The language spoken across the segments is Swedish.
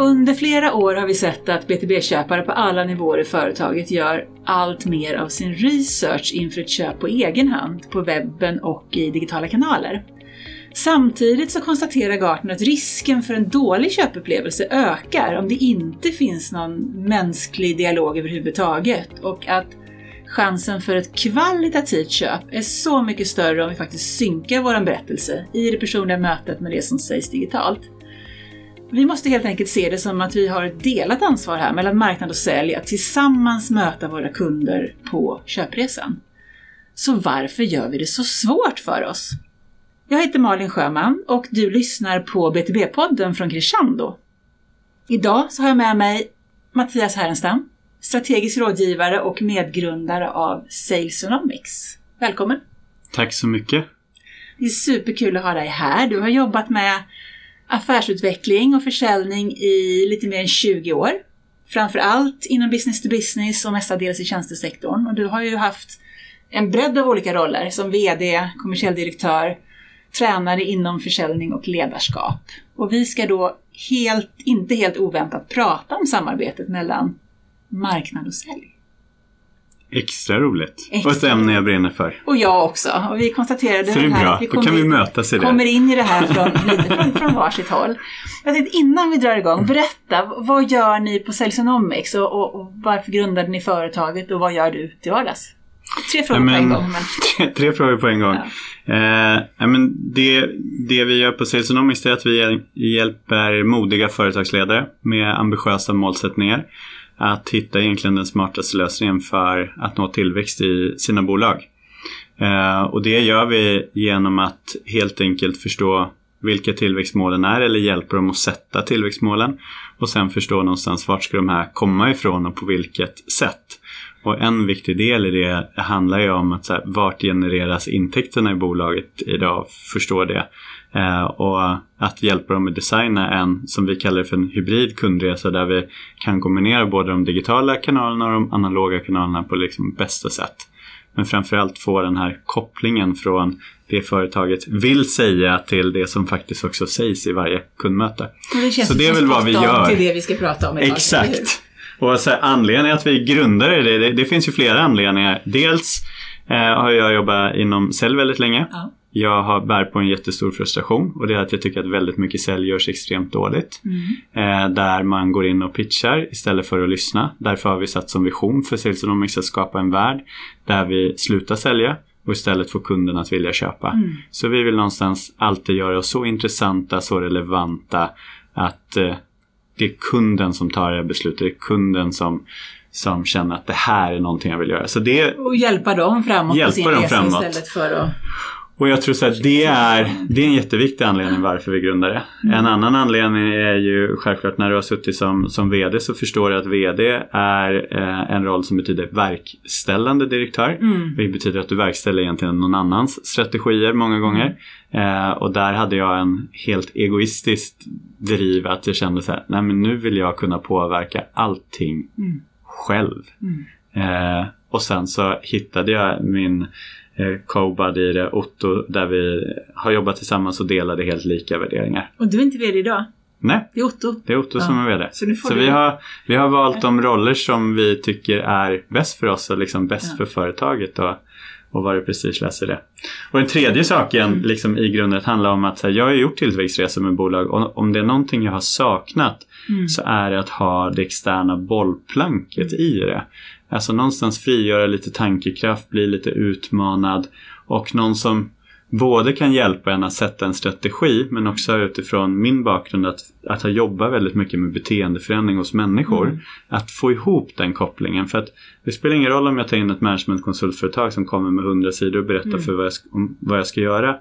Under flera år har vi sett att BTB-köpare på alla nivåer i företaget gör allt mer av sin research inför ett köp på egen hand, på webben och i digitala kanaler. Samtidigt så konstaterar Gartner att risken för en dålig köpupplevelse ökar om det inte finns någon mänsklig dialog överhuvudtaget och att chansen för ett kvalitativt köp är så mycket större om vi faktiskt synkar vår berättelse i det personliga mötet med det som sägs digitalt. Vi måste helt enkelt se det som att vi har ett delat ansvar här mellan marknad och sälj att tillsammans möta våra kunder på köpresan. Så varför gör vi det så svårt för oss? Jag heter Malin Sjöman och du lyssnar på BTB-podden från Crescendo. Idag så har jag med mig Mattias Härenstam, strategisk rådgivare och medgrundare av Salesonomics. Välkommen! Tack så mycket! Det är superkul att ha dig här. Du har jobbat med affärsutveckling och försäljning i lite mer än 20 år. Framför allt inom business to business och mestadels i tjänstesektorn. Och du har ju haft en bredd av olika roller som VD, kommersiell direktör, tränare inom försäljning och ledarskap. Och vi ska då helt, inte helt oväntat prata om samarbetet mellan marknad och sälj. Extra roligt. Extra. Och ett ämne jag brinner för. Och jag också. Och vi konstaterade Så det är bra, vi då kan vi mötas i det. kommer in i det här från, lite från, från varsitt håll. Jag tänkte innan vi drar igång, berätta, vad gör ni på Salesonomics och, och, och varför grundade ni företaget och vad gör du till vardags? Tre frågor men, på en gång. Men... Tre, tre, frågor på en gång. Ja. Eh, men det, det vi gör på Salesonomics är att vi hjälper modiga företagsledare med ambitiösa målsättningar att hitta egentligen den smartaste lösningen för att nå tillväxt i sina bolag. Eh, och det gör vi genom att helt enkelt förstå vilka tillväxtmålen är eller hjälpa dem att sätta tillväxtmålen och sen förstå någonstans vart ska de här komma ifrån och på vilket sätt. Och en viktig del i det handlar ju om att så här, vart genereras intäkterna i bolaget idag, förstå det. Eh, och att hjälpa dem att designa en, som vi kallar det för en hybrid kundresa där vi kan kombinera både de digitala kanalerna och de analoga kanalerna på liksom bästa sätt. Men framförallt få den här kopplingen från det företaget vill säga till det som faktiskt också sägs i varje kundmöte. Det så det är väl vad vi gör. till det vi ska prata om idag. Exakt. Och så här, anledningen att vi grundade det, det, det finns ju flera anledningar. Dels eh, har jag jobbat inom sälj väldigt länge. Ja. Jag har bär på en jättestor frustration och det är att jag tycker att väldigt mycket sälj görs extremt dåligt. Mm. Eh, där man går in och pitchar istället för att lyssna. Därför har vi satt som vision för Salesonomics att skapa en värld där vi slutar sälja och istället få kunden att vilja köpa. Mm. Så vi vill någonstans alltid göra oss så intressanta, så relevanta att eh, det är kunden som tar det beslutet. Det är kunden som som känner att det här är någonting jag vill göra. Så det, och hjälpa dem framåt hjälpa på sin resa framåt. istället för att och jag tror att det är, det är en jätteviktig anledning varför vi grundar det. Mm. En annan anledning är ju självklart när du har suttit som, som VD så förstår du att VD är eh, en roll som betyder verkställande direktör. Mm. Det betyder att du verkställer egentligen någon annans strategier många gånger. Eh, och där hade jag en helt egoistiskt driv att jag kände så här, nej men nu vill jag kunna påverka allting mm. själv. Mm. Eh, och sen så hittade jag min Eh, co-buddy i det, Otto, där vi har jobbat tillsammans och delade helt lika värderingar. Och du är inte VD idag? Nej, det är Otto. Det är Otto ja. som är VD. Så, så vi, har, vi har valt de roller som vi tycker är bäst för oss och liksom bäst ja. för företaget. Och, och vad det prestigelöst i det. Och den tredje saken mm. liksom, i grunden handlar om att här, jag har gjort tillväxtresor med bolag och om det är någonting jag har saknat mm. så är det att ha det externa bollplanket i det. Alltså någonstans frigöra lite tankekraft, bli lite utmanad och någon som både kan hjälpa en att sätta en strategi men också utifrån min bakgrund att, att ha jobbat väldigt mycket med beteendeförändring hos människor. Mm. Att få ihop den kopplingen. För att det spelar ingen roll om jag tar in ett managementkonsultföretag som kommer med hundra sidor och berättar mm. för vad jag, om vad jag ska göra.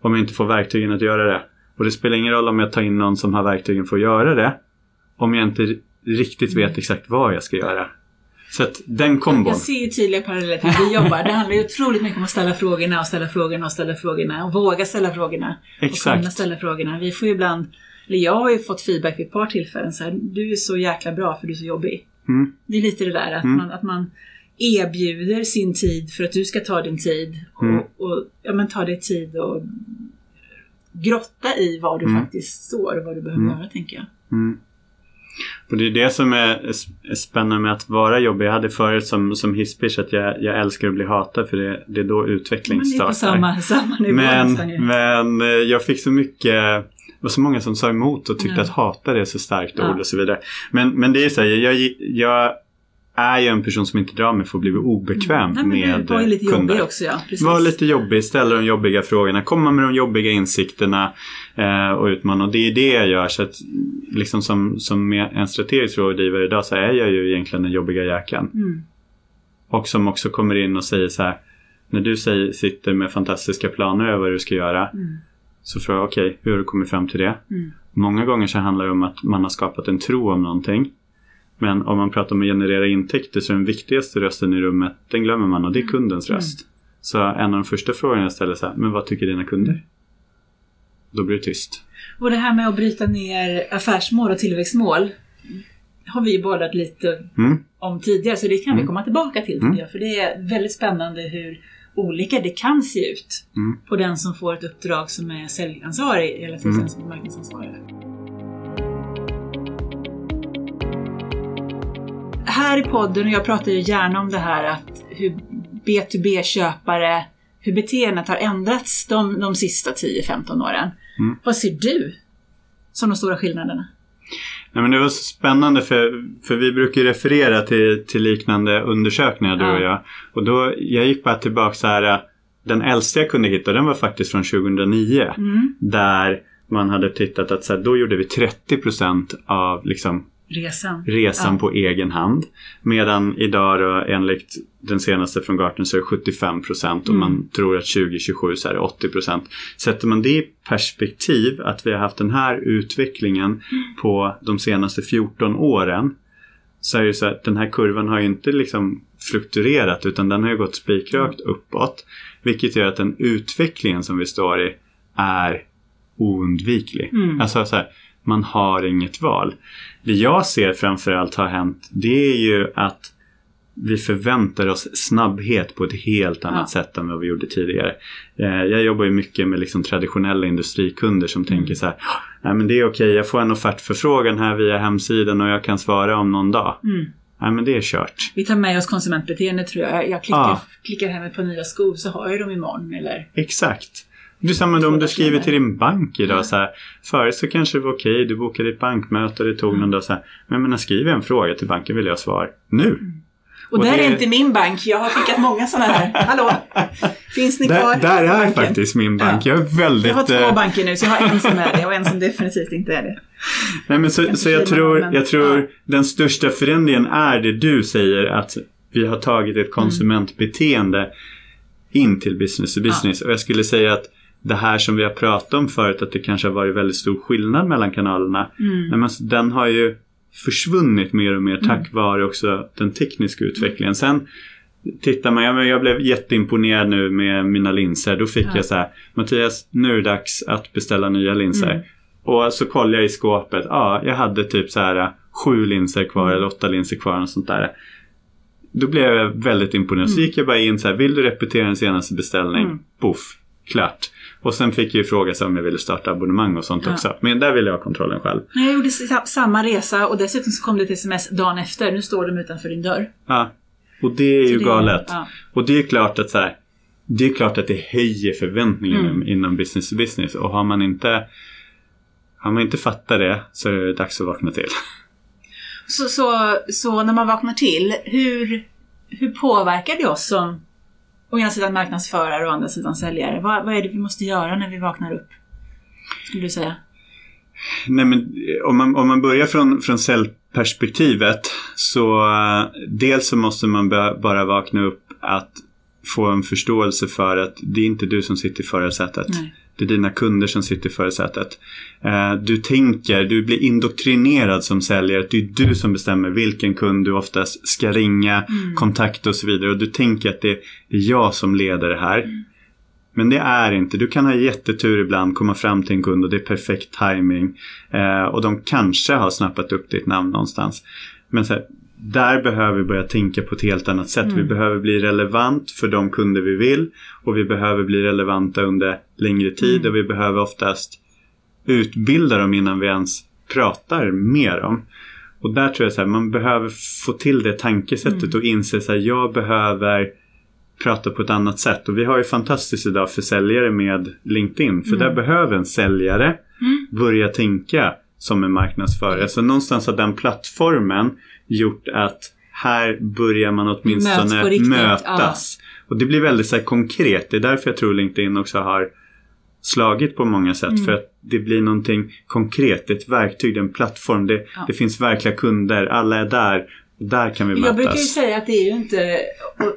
Om jag inte får verktygen att göra det. Och det spelar ingen roll om jag tar in någon som har verktygen för att göra det. Om jag inte riktigt vet exakt vad jag ska göra. Så att den kombon. Jag ser ju tydliga paralleller till hur vi jobbar. Det handlar ju otroligt mycket om att ställa frågorna och ställa frågorna och ställa frågorna och våga ställa frågorna. Exakt. Och kunna ställa frågorna. Vi får ju ibland, eller jag har ju fått feedback vid ett par tillfällen så här, du är så jäkla bra för du är så jobbig. Mm. Det är lite det där att, mm. man, att man erbjuder sin tid för att du ska ta din tid och, mm. och ja, men ta dig tid och grotta i var du mm. faktiskt står och vad du behöver mm. göra tänker jag. Mm. Och det är det som är spännande med att vara jobbig. Jag hade förut som, som hisspitch att jag, jag älskar att bli hatad för det, det är då utveckling startar. samma, samma nivå men, men eh, jag fick så mycket det var så många som sa emot och tyckte ja. att hata är så starkt ord och så vidare. Men, men det är så här, jag, jag är ju en person som inte drar mig för att bli obekväm mm. Nej, med var lite kunder. Jobbig också, ja. Precis. Var lite jobbig, ställa de jobbiga frågorna, komma med de jobbiga insikterna eh, och utmana. Och det är det jag gör. Så att, liksom som, som en strategisk rådgivare idag så är jag ju egentligen den jobbiga jäkeln. Mm. Och som också kommer in och säger så här, när du säger, sitter med fantastiska planer över vad du ska göra mm. så frågar jag okej, okay, hur har du kommit fram till det? Mm. Många gånger så handlar det om att man har skapat en tro om någonting men om man pratar om att generera intäkter så är den viktigaste rösten i rummet, den glömmer man och det är mm. kundens röst. Mm. Så en av de första frågorna jag ställer är så här, men vad tycker dina kunder? Då blir det tyst. Och det här med att bryta ner affärsmål och tillväxtmål har vi bollat lite mm. om tidigare så det kan mm. vi komma tillbaka till mm. För det är väldigt spännande hur olika det kan se ut mm. på den som får ett uppdrag som är säljansvarig eller till som är marknadsansvarig. Här i podden, och jag pratar ju gärna om det här att hur B2B-köpare, hur beteendet har ändrats de, de sista 10-15 åren. Mm. Vad ser du som de stora skillnaderna? Nej, men det var så spännande för, för vi brukar referera till, till liknande undersökningar du ja. och jag. Och då, jag gick bara tillbaka så här. Den äldsta jag kunde hitta den var faktiskt från 2009. Mm. Där man hade tittat att så här, då gjorde vi 30% av liksom, resan, resan ja. på egen hand. Medan idag då, enligt den senaste från Gartner så är det 75 procent och mm. man tror att 2027 så är det 80 procent. Sätter man det i perspektiv att vi har haft den här utvecklingen mm. på de senaste 14 åren så är det så att den här kurvan har ju inte liksom fluktuerat utan den har ju gått spikrakt mm. uppåt. Vilket gör att den utvecklingen som vi står i är oundviklig. Mm. Alltså så här, man har inget val. Det jag ser framförallt har hänt det är ju att vi förväntar oss snabbhet på ett helt annat ja. sätt än vad vi gjorde tidigare. Eh, jag jobbar ju mycket med liksom traditionella industrikunder som mm. tänker så här. Nej men det är okej, jag får en offertförfrågan här via hemsidan och jag kan svara om någon dag. Mm. Nej men det är kört. Vi tar med oss konsumentbeteende tror jag. Jag klickar, ja. klickar hem på nya skor så har jag dem imorgon. Eller? Exakt. Är samma om du skriver till din bank idag. Så här, förut så kanske det var okej, okay, du bokade ditt bankmöte och det tog mm. någon dag. Så här, men jag skriver en fråga till banken vill jag ha svar nu. Mm. Och, och där det... är inte min bank. Jag har skickat många sådana här. Hallå? Finns ni kvar? Där, där är banken? faktiskt min bank. Ja. Jag är väldigt... Jag har två eh, banker nu, så jag har en som är det och en som definitivt inte är det. Nej, men så, så jag tror, jag tror ja. den största förändringen är det du säger att vi har tagit ett konsumentbeteende in till business to business. Ja. Och jag skulle säga att det här som vi har pratat om förut att det kanske har varit väldigt stor skillnad mellan kanalerna. Mm. Men den har ju försvunnit mer och mer mm. tack vare också den tekniska utvecklingen. Sen tittar man, jag, jag blev jätteimponerad nu med mina linser. Då fick ja. jag så här, Mattias nu är det dags att beställa nya linser. Mm. Och så kollade jag i skåpet, ja jag hade typ så här sju linser kvar mm. eller åtta linser kvar och sånt där. Då blev jag väldigt imponerad. Mm. Så gick jag bara in så här, vill du repetera din senaste beställning? Mm. Puff, klart. Och sen fick jag fråga sig om jag ville starta abonnemang och sånt ja. också. Men där ville jag ha kontrollen själv. Jag gjorde samma resa och dessutom så kom det ett sms dagen efter. Nu står de utanför din dörr. Ja. Och det är så ju det, galet. Ja. Och det är klart att så här, det är klart att det höjer förväntningarna mm. inom business to business. Och har man inte har man inte fattat det så är det dags att vakna till. Så, så, så när man vaknar till, hur, hur påverkar det oss som å ena sidan marknadsförare och å andra sidan säljare. Vad, vad är det vi måste göra när vi vaknar upp? Skulle du säga? Nej, men om, man, om man börjar från, från säljperspektivet så uh, dels så måste man bara vakna upp att få en förståelse för att det är inte du som sitter i förarsätet. Nej. Det är dina kunder som sitter i förarsätet. Eh, du tänker, du blir indoktrinerad som säljare. Det är du som bestämmer vilken kund du oftast ska ringa, mm. kontakta och så vidare. Och du tänker att det är jag som leder det här. Mm. Men det är inte. Du kan ha jättetur ibland, komma fram till en kund och det är perfekt timing. Eh, och de kanske har snappat upp ditt namn någonstans. Men så här, där behöver vi börja tänka på ett helt annat sätt. Mm. Vi behöver bli relevant för de kunder vi vill och vi behöver bli relevanta under längre tid mm. och vi behöver oftast utbilda dem innan vi ens pratar med dem. Och där tror jag att man behöver få till det tankesättet mm. och inse att jag behöver prata på ett annat sätt. Och vi har ju fantastiskt idag för säljare med LinkedIn. För mm. där behöver en säljare mm. börja tänka som en marknadsförare. Så någonstans har den plattformen gjort att här börjar man åtminstone riktigt, mötas. Ja. Och det blir väldigt så här, konkret. Det är därför jag tror LinkedIn också har slagit på många sätt. Mm. För att det blir någonting konkret. Ett verktyg, en plattform. Det, ja. det finns verkliga kunder. Alla är där. Där kan vi mötas. Jag brukar ju säga att det är ju inte...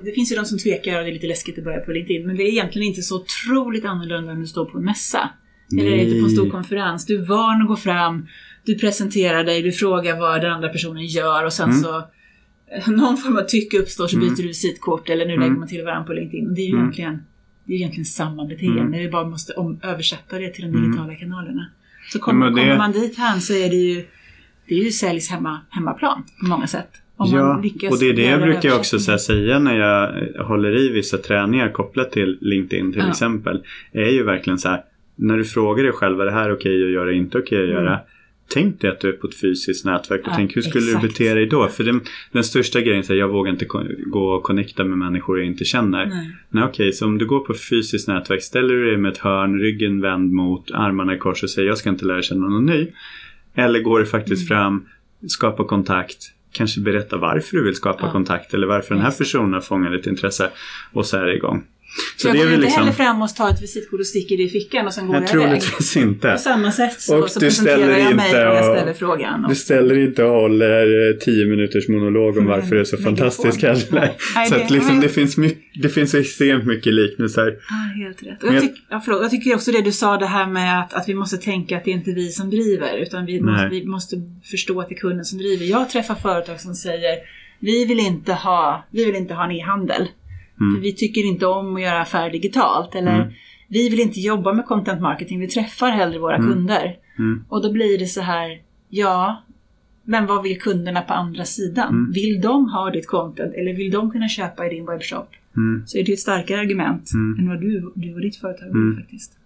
det finns ju de som tvekar och det är lite läskigt att börja på LinkedIn. Men det är egentligen inte så otroligt annorlunda än du står på en mässa. Nej. Eller ute på en stor konferens. Du är van att gå fram. Du presenterar dig. Du frågar vad den andra personen gör och sen mm. så någon form av tycke uppstår så byter mm. du visitkort eller nu mm. lägger man till varandra på LinkedIn. Och det är ju mm. egentligen, det är egentligen samma beteende. Mm. Vi bara måste om, översätta det till de mm. digitala kanalerna. Så kommer, det... kommer man dit här så är det ju, det är ju säljs hemma, hemmaplan på många sätt. Ja, och det är det jag brukar också säga när jag håller i vissa träningar kopplat till LinkedIn till ja. exempel. Är ju verkligen så här, när du frågar dig själv, är det här okej okay att göra, inte okej okay att göra? Tänk dig att du är på ett fysiskt nätverk och ja, tänk hur skulle exakt. du bete dig då? För den, den största grejen är att jag vågar inte gå och connecta med människor jag inte känner. Nej, Nej okej, okay, så om du går på ett fysiskt nätverk, ställer du dig med ett hörn, ryggen vänd mot, armarna i kors och säger jag ska inte lära känna någon ny. Eller går du faktiskt mm. fram, skapar kontakt, kanske berätta varför du vill skapa ja. kontakt eller varför den här personen har fångat ditt intresse och så är det igång. Så jag går inte liksom... heller fram och tar ett visitkort och sticker det i fickan och sen går jag, jag iväg. Troligtvis inte. På samma sätt så, och så du presenterar jag mig och jag ställer frågan. Och... Du ställer inte och håller eh, tio minuters monolog om varför det är så fantastiskt heller. Så att liksom, det, finns mycket, det finns extremt mycket liknelser. Ja, helt rätt. Och jag, tyck, ja, förlåt, jag tycker också det du sa det här med att, att vi måste tänka att det är inte vi som driver utan vi måste, vi måste förstå att det är kunden som driver. Jag träffar företag som säger vi vill inte ha, vi vill inte ha en e-handel. Mm. För vi tycker inte om att göra affärer digitalt. Eller mm. vi vill inte jobba med content marketing, vi träffar hellre våra mm. kunder. Mm. Och då blir det så här, ja, men vad vill kunderna på andra sidan? Mm. Vill de ha ditt content eller vill de kunna köpa i din webbshop? Mm. Så är det ett starkare argument än vad du, du och ditt företag vill faktiskt.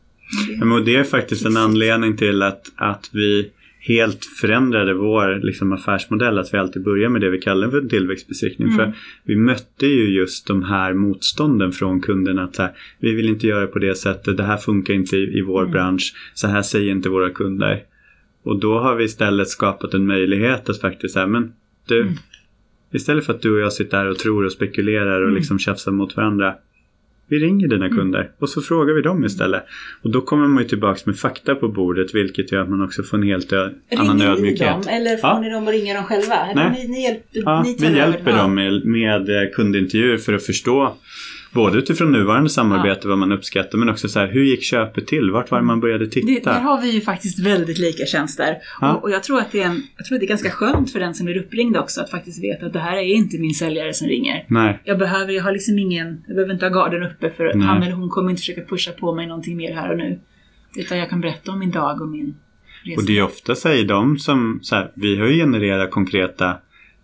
Det, ja, det är faktiskt en anledning till att, att vi helt förändrade vår liksom, affärsmodell. Att vi alltid börjar med det vi kallar för tillväxtbesiktning. Mm. För vi mötte ju just de här motstånden från kunderna. Att här, vi vill inte göra på det sättet. Det här funkar inte i, i vår mm. bransch. Så här säger inte våra kunder. Och då har vi istället skapat en möjlighet att faktiskt säga, men du, mm. istället för att du och jag sitter här och tror och spekulerar och mm. liksom tjafsar mot varandra. Vi ringer dina mm. kunder och så frågar vi dem istället. Och då kommer man ju tillbaks med fakta på bordet vilket gör att man också får en helt annan ödmjukhet. Ringer ni dem eller får ja. ni dem att ringa dem själva? Nej. Ni, ni hjälper, ja, vi hjälper dem med, med eh, kundintervjuer för att förstå Både utifrån nuvarande samarbete, ja. vad man uppskattar, men också så här, hur gick köpet till? Vart var man började titta? Det, där har vi ju faktiskt väldigt lika tjänster. Ja. Och, och, jag, tror att det är en, jag tror att det är ganska skönt för den som blir uppringd också att faktiskt veta att det här är inte min säljare som ringer. Nej. Jag behöver, jag har liksom ingen, jag behöver inte ha garden uppe för Nej. han eller hon kommer inte försöka pusha på mig någonting mer här och nu. Utan jag kan berätta om min dag och min resa. Och det är ofta säger de som, så här, vi har ju genererat konkreta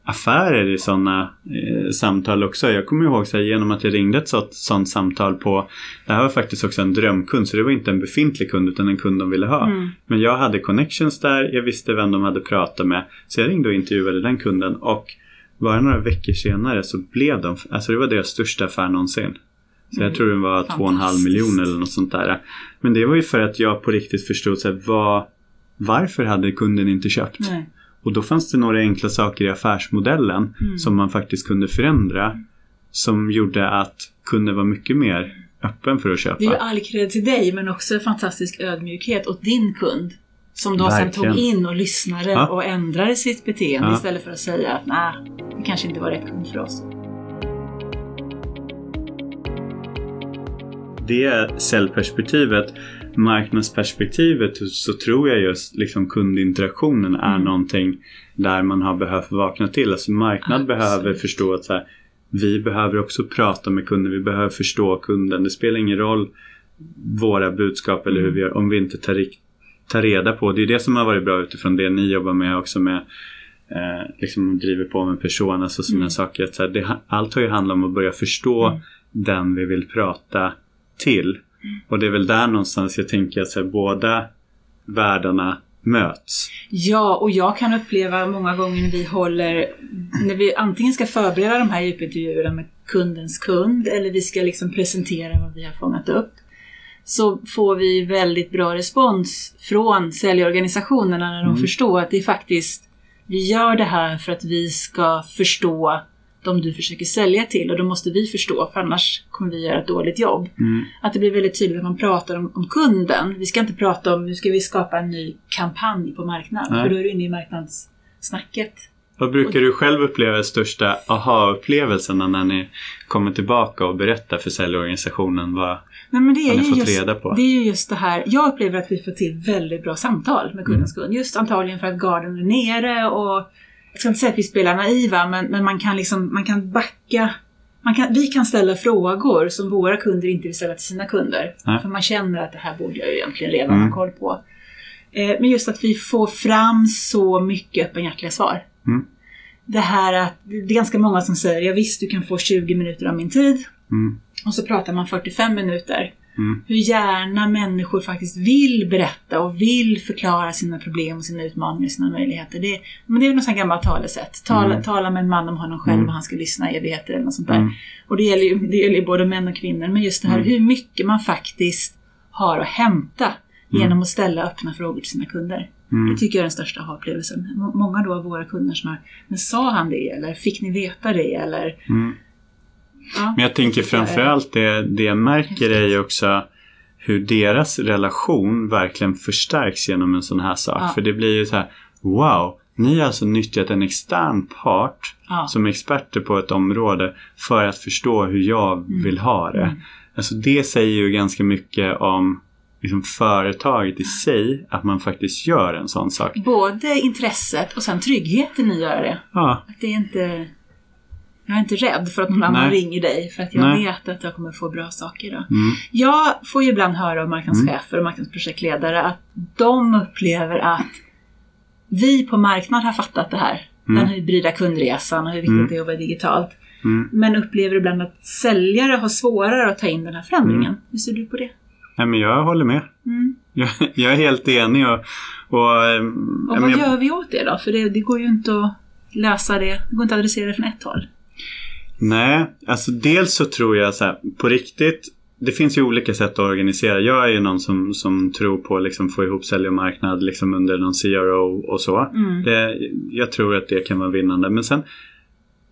affärer i sådana eh, samtal också. Jag kommer ihåg så här, genom att jag ringde ett sånt, sånt samtal på Det här var faktiskt också en drömkund så det var inte en befintlig kund utan en kund de ville ha. Mm. Men jag hade connections där, jag visste vem de hade pratat med. Så jag ringde och intervjuade den kunden och bara några veckor senare så blev de, alltså det var deras största affär någonsin. Så jag mm. tror den var 2,5 miljoner eller något sånt där. Men det var ju för att jag på riktigt förstod så här, vad, varför hade kunden inte köpt? Nej. Och då fanns det några enkla saker i affärsmodellen mm. som man faktiskt kunde förändra. Som gjorde att kunden var mycket mer öppen för att köpa. Det är ju all cred till dig men också fantastisk ödmjukhet åt din kund. Som då Verkligen. sen tog in och lyssnade ja. och ändrade sitt beteende ja. istället för att säga att nej, det kanske inte var rätt kund för oss. Det säljperspektivet marknadsperspektivet så tror jag just liksom kundinteraktionen är mm. någonting där man har behövt vakna till. Alltså marknad Absolut. behöver förstå att så här, vi behöver också prata med kunden, vi behöver förstå kunden. Det spelar ingen roll våra budskap eller hur vi gör om vi inte tar, tar reda på. Det är det som har varit bra utifrån det ni jobbar med också med eh, liksom driver på med personas och sådana mm. saker. Att så här, det, allt har ju handlat om att börja förstå mm. den vi vill prata till. Och det är väl där någonstans jag tänker att här, båda världarna möts. Ja, och jag kan uppleva många gånger när vi håller, när vi antingen ska förbereda de här djupintervjuerna med kundens kund eller vi ska liksom presentera vad vi har fångat upp så får vi väldigt bra respons från säljorganisationerna när de Mm. förstår att det är faktiskt, vi gör det här för att vi ska förstå de du försöker sälja till och då måste vi förstå för annars kommer vi göra ett dåligt jobb. Mm. Att det blir väldigt tydligt att man pratar om, om kunden. Vi ska inte prata om nu ska vi skapa en ny kampanj på marknaden Nej. för då är du inne i marknadssnacket. Vad brukar du själv uppleva är största aha-upplevelserna när ni kommer tillbaka och berättar för säljorganisationen vad, Nej, men det, är vad ni fått just, reda på? det är ju just det här. Jag upplever att vi får till väldigt bra samtal med kundens Mm. kund. Just antagligen för att garden är nere och jag ska inte säga att vi spelar naiva men, men man kan liksom man kan backa. Man kan, vi kan ställa frågor som våra kunder inte vill ställa till sina kunder. Nej. För man känner att det här borde jag egentligen redan Mm. ha koll på. Eh, men just att vi får fram så mycket öppenhjärtiga svar. Mm. Det här att det är ganska många som säger ja visst du kan få 20 minuter av min tid. Mm. Och så pratar man 45 minuter. Mm. Hur gärna människor faktiskt vill berätta och vill förklara sina problem, och sina utmaningar och sina möjligheter. Det, men det är något sånt gammalt talesätt. Tala, Mm. tala med en man om honom själv Mm. och han ska lyssna i evigheter eller något sånt där. Mm. Och det gäller, ju, det gäller ju både män och kvinnor. Men just det här Mm. hur mycket man faktiskt har att hämta Mm. genom att ställa öppna frågor till sina kunder. Det tycker jag är den största aha-upplevelsen. Må- Många då av våra kunder som har, men sa han det? Eller fick ni veta det? Eller. Ja, Men jag tänker framförallt det, det jag märker är ju också hur deras relation verkligen förstärks genom en sån här sak. Ja. För det blir ju så här, wow, ni har alltså nyttjat en extern part Ja. som experter på ett område för att förstå hur jag vill ha det. Mm. Alltså det säger ju ganska mycket om liksom företaget i sig, att man faktiskt gör en sån sak. Både intresset och sen tryggheten i att göra det. Ja, Att det är inte... Jag är inte rädd för att någon annan Nej. ringer dig för att jag Nej. vet att jag kommer få bra saker då. mm, Jag får ju ibland höra av marknadschefer och marknadsprojektledare att de upplever att vi på marknad har fattat det här. Mm. Den hybrida kundresan och hur viktigt Mm. det är att jobba digitalt. mm. Men upplever ibland att säljare har svårare att ta in den här förändringen. Hur ser du på det? Nej, men jag håller med. Mm. Jag, jag är helt enig och... och, ehm, Och vad jag- gör vi åt det då? För det, det går ju inte att lösa det. Det går inte att adressera det från ett håll. Nej, alltså dels så tror jag så här, på riktigt, det finns ju olika sätt att organisera. Jag är ju någon som, som tror på att liksom få ihop sälj och marknad liksom under någon CRO och så. Mm. Det, jag tror att det kan vara vinnande. Men sen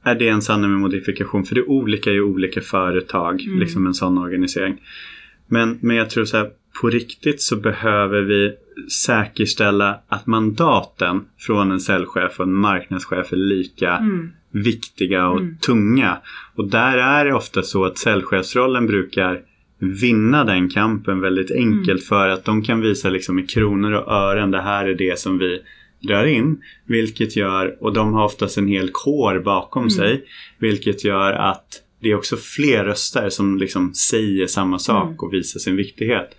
är det en sanning med modifikation för det är olika i olika företag, Mm. liksom en sån organisering. Men, men jag tror så här, på riktigt så behöver vi säkerställa att mandaten från en säljchef och en marknadschef är lika Mm. Viktiga och Mm. tunga. Och där är det ofta så att säljchefsrollen brukar vinna den kampen väldigt enkelt Mm. för att de kan visa liksom i kronor och ören det här är det som vi drar in. Vilket gör, och de har oftast en hel kår bakom Mm. sig, vilket gör att det är också fler röster som liksom säger samma sak Mm. och visar sin viktighet.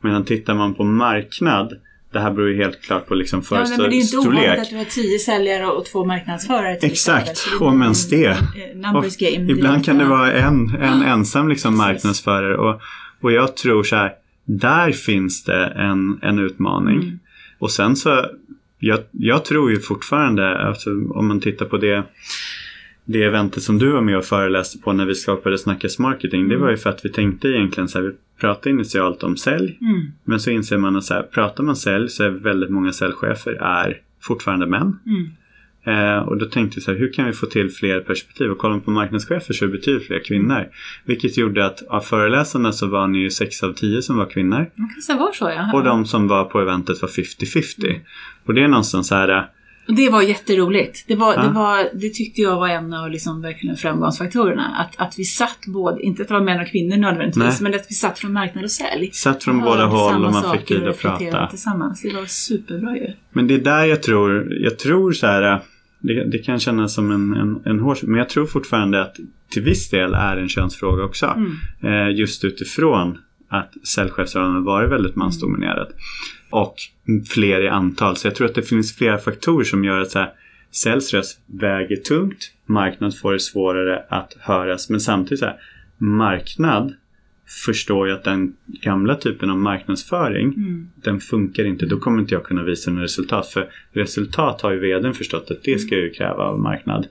Medan tittar man på marknad, det här beror ju helt klart på liksom Ja, nej, men det är ju inte företagsstorlek. ovanligt att du har tio säljare och två marknadsförare. Exakt. Så och mens det. eh. Ibland kan det vara en, en ensam liksom marknadsförare och, och jag tror så här, där finns det en, en utmaning. Mm. Och sen så, jag, jag tror ju fortfarande, alltså, om man tittar på det det eventet som du var med och föreläste på när vi skapade Snackas Marketing, det Mm. var ju för att vi tänkte egentligen så här, vi pratade initialt om sälj, Mm. men så inser man att så här, pratar man sälj så är väldigt många säljchefer är fortfarande män. Mm. Eh, och då tänkte vi så här, hur kan vi få till fler perspektiv? Och kollar man på marknadschefer så är det betydligt fler kvinnor. Vilket gjorde att av föreläsarna så var ni ju 6 av 10 som var kvinnor. Det var så ja. Och de som var på eventet var 50-50. Och det är någonstans så här, det var jätteroligt. Det, var, Ja. det, var, det tyckte jag var en av liksom verkligen framgångsfaktorerna. Att, att vi satt både, inte att det var män och kvinnor nödvändigtvis, Nej. men att vi satt från marknad och sälj. satt från båda håll och man fick tid och att prata. Tillsammans. Det var superbra ju. Men det är där jag tror, jag tror så här, det, det kan kännas som en, en, en hård, men jag tror fortfarande att till viss del är en könsfråga också. Mm. Eh, just utifrån att säljchefsrollen har varit väldigt mansdominerad. Och fler i antal. Så jag tror att det finns flera faktorer som gör att så här, säljs röst väger tungt. Marknad får det svårare att höras. Men samtidigt så här, marknad förstår jag att den gamla typen av marknadsföring Mm. den funkar inte. Då kommer inte jag kunna visa några resultat. För resultat har ju vdn förstått att det ska jag ju kräva av marknad.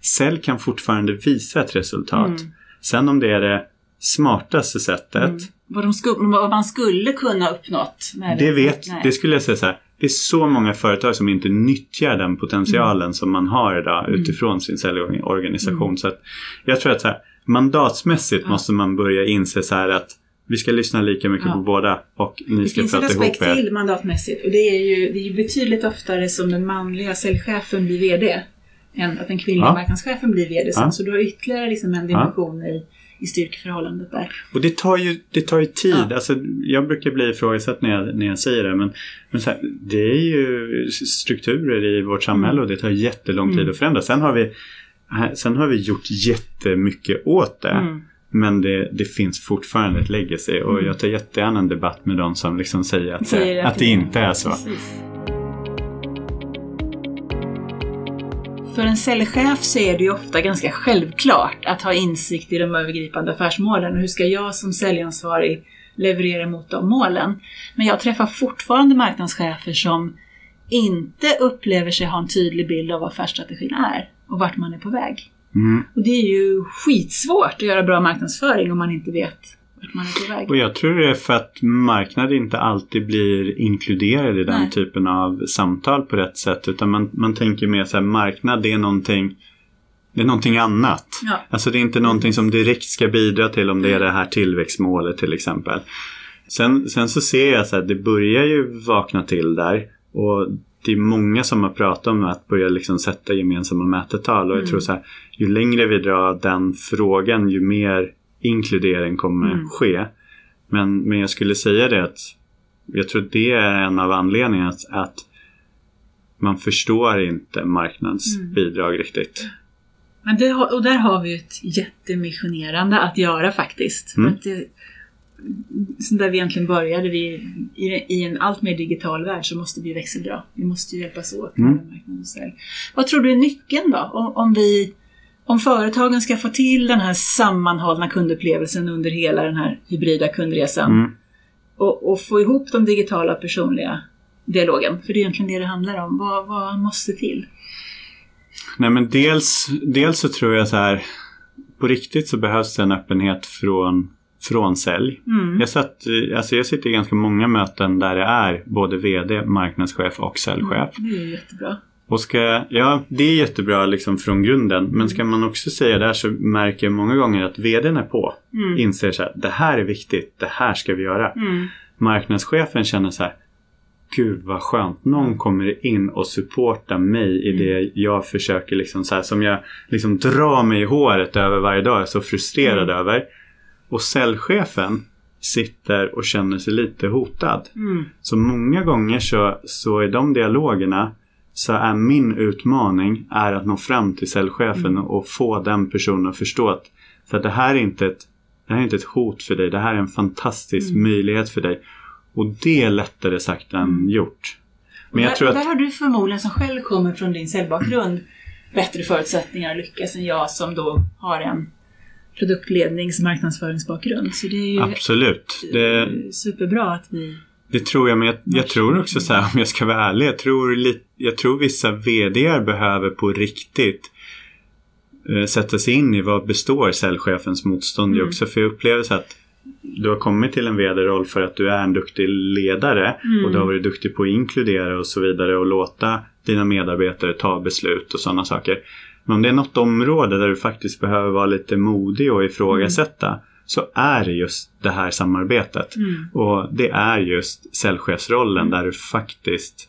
Sälj kan fortfarande visa ett resultat. Mm. Sen om det är det smartaste sättet. Mm. Vad, de sku, vad man skulle kunna uppnått. Med Det vet, Nej. det skulle jag säga så här. Det är så många företag som inte nyttjar den potentialen som man har idag Mm. utifrån sin säljorganisation. Så att jag tror att så här, mandatsmässigt Ja. måste man börja inse så här att vi ska lyssna lika mycket Ja. på båda och ni Det ska finns en prata ihop aspekt er. till mandatmässigt och det är ju det är ju betydligt oftare som den manliga säljchefen blir VD än att den kvinnliga Ja. marknadschefen blir VD sen. Ja. Så du har ytterligare liksom en dimension i, i styrkeförhållandet där. Och det tar ju, det tar ju tid. Ja. Alltså, jag brukar bli ifrågasatt när jag, när jag säger det. Men, men här, det är ju strukturer i vårt samhälle och det tar jättelång tid Mm. att förändra. Sen har, vi, här- sen har vi gjort jättemycket åt det. Mm. Men det, det finns fortfarande ett legacy. Och Mm. jag tar jättegärna en debatt med de som liksom säger att, Säger att, det inte är så. Precis. För en säljchef så är det ju ofta ganska självklart att ha insikt i de övergripande affärsmålen. Och hur ska jag som säljansvarig leverera mot de målen? Men jag träffar fortfarande marknadschefer som inte upplever sig ha en tydlig bild av vad affärsstrategin är och vart man är på väg. Mm. Och det är ju skitsvårt att göra bra marknadsföring om man inte vet vart man är på väg. Och jag tror det är för att marknad inte alltid blir inkluderad i den Nej. typen av samtal på rätt sätt. Utan man, man tänker mer så här, marknad det är någonting det är någonting annat. Ja. Alltså det är inte någonting som direkt ska bidra till om det är det här tillväxtmålet till exempel. Sen, sen så ser jag så att det börjar ju vakna till där. Och det är många som har pratat om att börja liksom sätta gemensamma mätetal. Och jag Mm. tror så här, ju längre vi drar den frågan ju mer inkludering kommer Mm. ske. Men, men jag skulle säga det att jag tror det är en av anledningarna att, att man förstår inte marknadsbidrag riktigt. Men det, och där har vi ett jättemissionerande att göra faktiskt. Mm. Att det, så där vi egentligen började, vi, i, en allt mer digital värld så måste vi växeldra. Vi måste ju hjälpas åt med Mm. marknaden och. Vad tror du är nyckeln då? Om, om, vi, om företagen ska få till den här sammanhållna kundupplevelsen under hela den här hybrida kundresan Mm. och, och få ihop de digitala personliga dialogen. För det är egentligen det det handlar om. Vad, vad måste till? Nej men dels, dels så tror jag så här på riktigt så behövs det en öppenhet från, från sälj. Mm. Jag, satt, alltså jag sitter i ganska många möten där det är både VD, marknadschef och säljchef. Det är jättebra. Och ska, ja, det är jättebra liksom från grunden. Men ska man också säga där så märker jag många gånger att VDn är på. Mm. Inser så här, det här är viktigt, det här ska vi göra. Mm. Marknadschefen känner så här, gud vad skönt. Någon kommer in och supportar mig i det jag försöker liksom så här, som jag liksom drar mig i håret över varje dag. Jag är så frustrerad Mm. över. Och säljchefen sitter och känner sig lite hotad. Mm. Så många gånger så, så i de dialogerna så är min utmaning är att nå fram till säljchefen Mm. och få den personen att förstå att så att det här är inte ett det här är inte ett hot för dig. Det här är en fantastisk Mm. möjlighet för dig. Och det är lättare sagt än Mm. gjort. Men där, jag tror att där har du förmodligen som själv kommer från din säljbakgrund bättre förutsättningar att lyckas än jag som då har en produktlednings och marknadsföringsbakgrund. Så det är ju absolut. Det, superbra att vi... det tror jag. Men jag, jag tror också så här om jag ska vara ärlig. Jag tror, jag tror vissa VDR behöver på riktigt eh, sätta sig in i vad består säljchefens motstånd Mm. också. För jag upplever så att du har kommit till en vd-roll för att du är en duktig ledare Mm. och du har varit duktig på att inkludera och så vidare och låta dina medarbetare ta beslut och sådana saker. Men om det är något område där du faktiskt behöver vara lite modig och ifrågasätta så är det just det här samarbetet. Mm. Och det är just säljchefsrollen där du faktiskt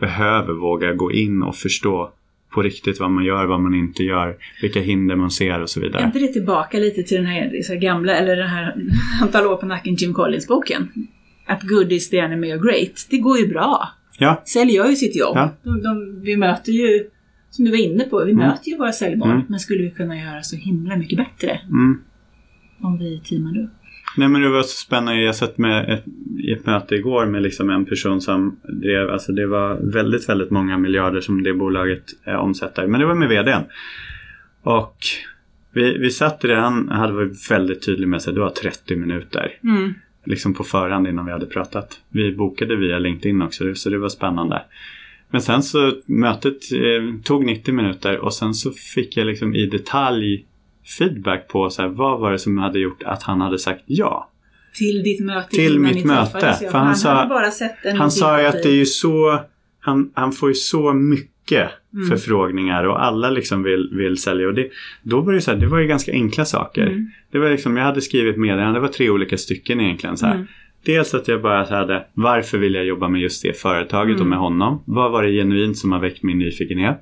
behöver våga gå in och förstå på riktigt vad man gör, vad man inte gör, vilka hinder man ser och så Är vidare. inte det tillbaka lite till den här, gamla, eller den här antal år på nacken Jim Collins-boken? Att good is the enemy of great. Det går ju bra. Ja, Sälj gör ju sitt jobb. Ja. De, de, vi möter ju, som du var inne på, vi Mm. möter ju våra säljmål. Mm. Men skulle vi kunna göra så himla mycket bättre mm. Om vi teamade upp? Nej men det var så spännande. Jag satt med ett, i ett möte igår med liksom en person som drev, alltså det var väldigt, väldigt många miljarder som det bolaget eh, omsätter. Men det var med vdn. Och Vi, vi satt i det, han hade varit väldigt tydlig med sig, du har 30 minuter. Mm. Liksom på förhand innan vi hade pratat. Vi bokade via LinkedIn också, så det var spännande. Men sen så mötet eh, tog 90 minuter och sen så fick jag liksom i detalj feedback på så här, vad var det som hade gjort att han hade sagt ja. Till ditt möte Till mitt möte, för han han sa- bara sett en Han sa ju att det är ju så, han, han får ju så mycket Mm. förfrågningar och alla liksom vill, vill sälja. Och det, då var det så här, det var ju ganska enkla saker. Mm. Det var liksom, jag hade skrivit meddelanden, det var tre olika stycken egentligen. Så. Mm. Dels att jag bara hade, varför vill jag jobba med just det företaget och Mm. med honom? Vad var det genuint som har väckt min nyfikenhet?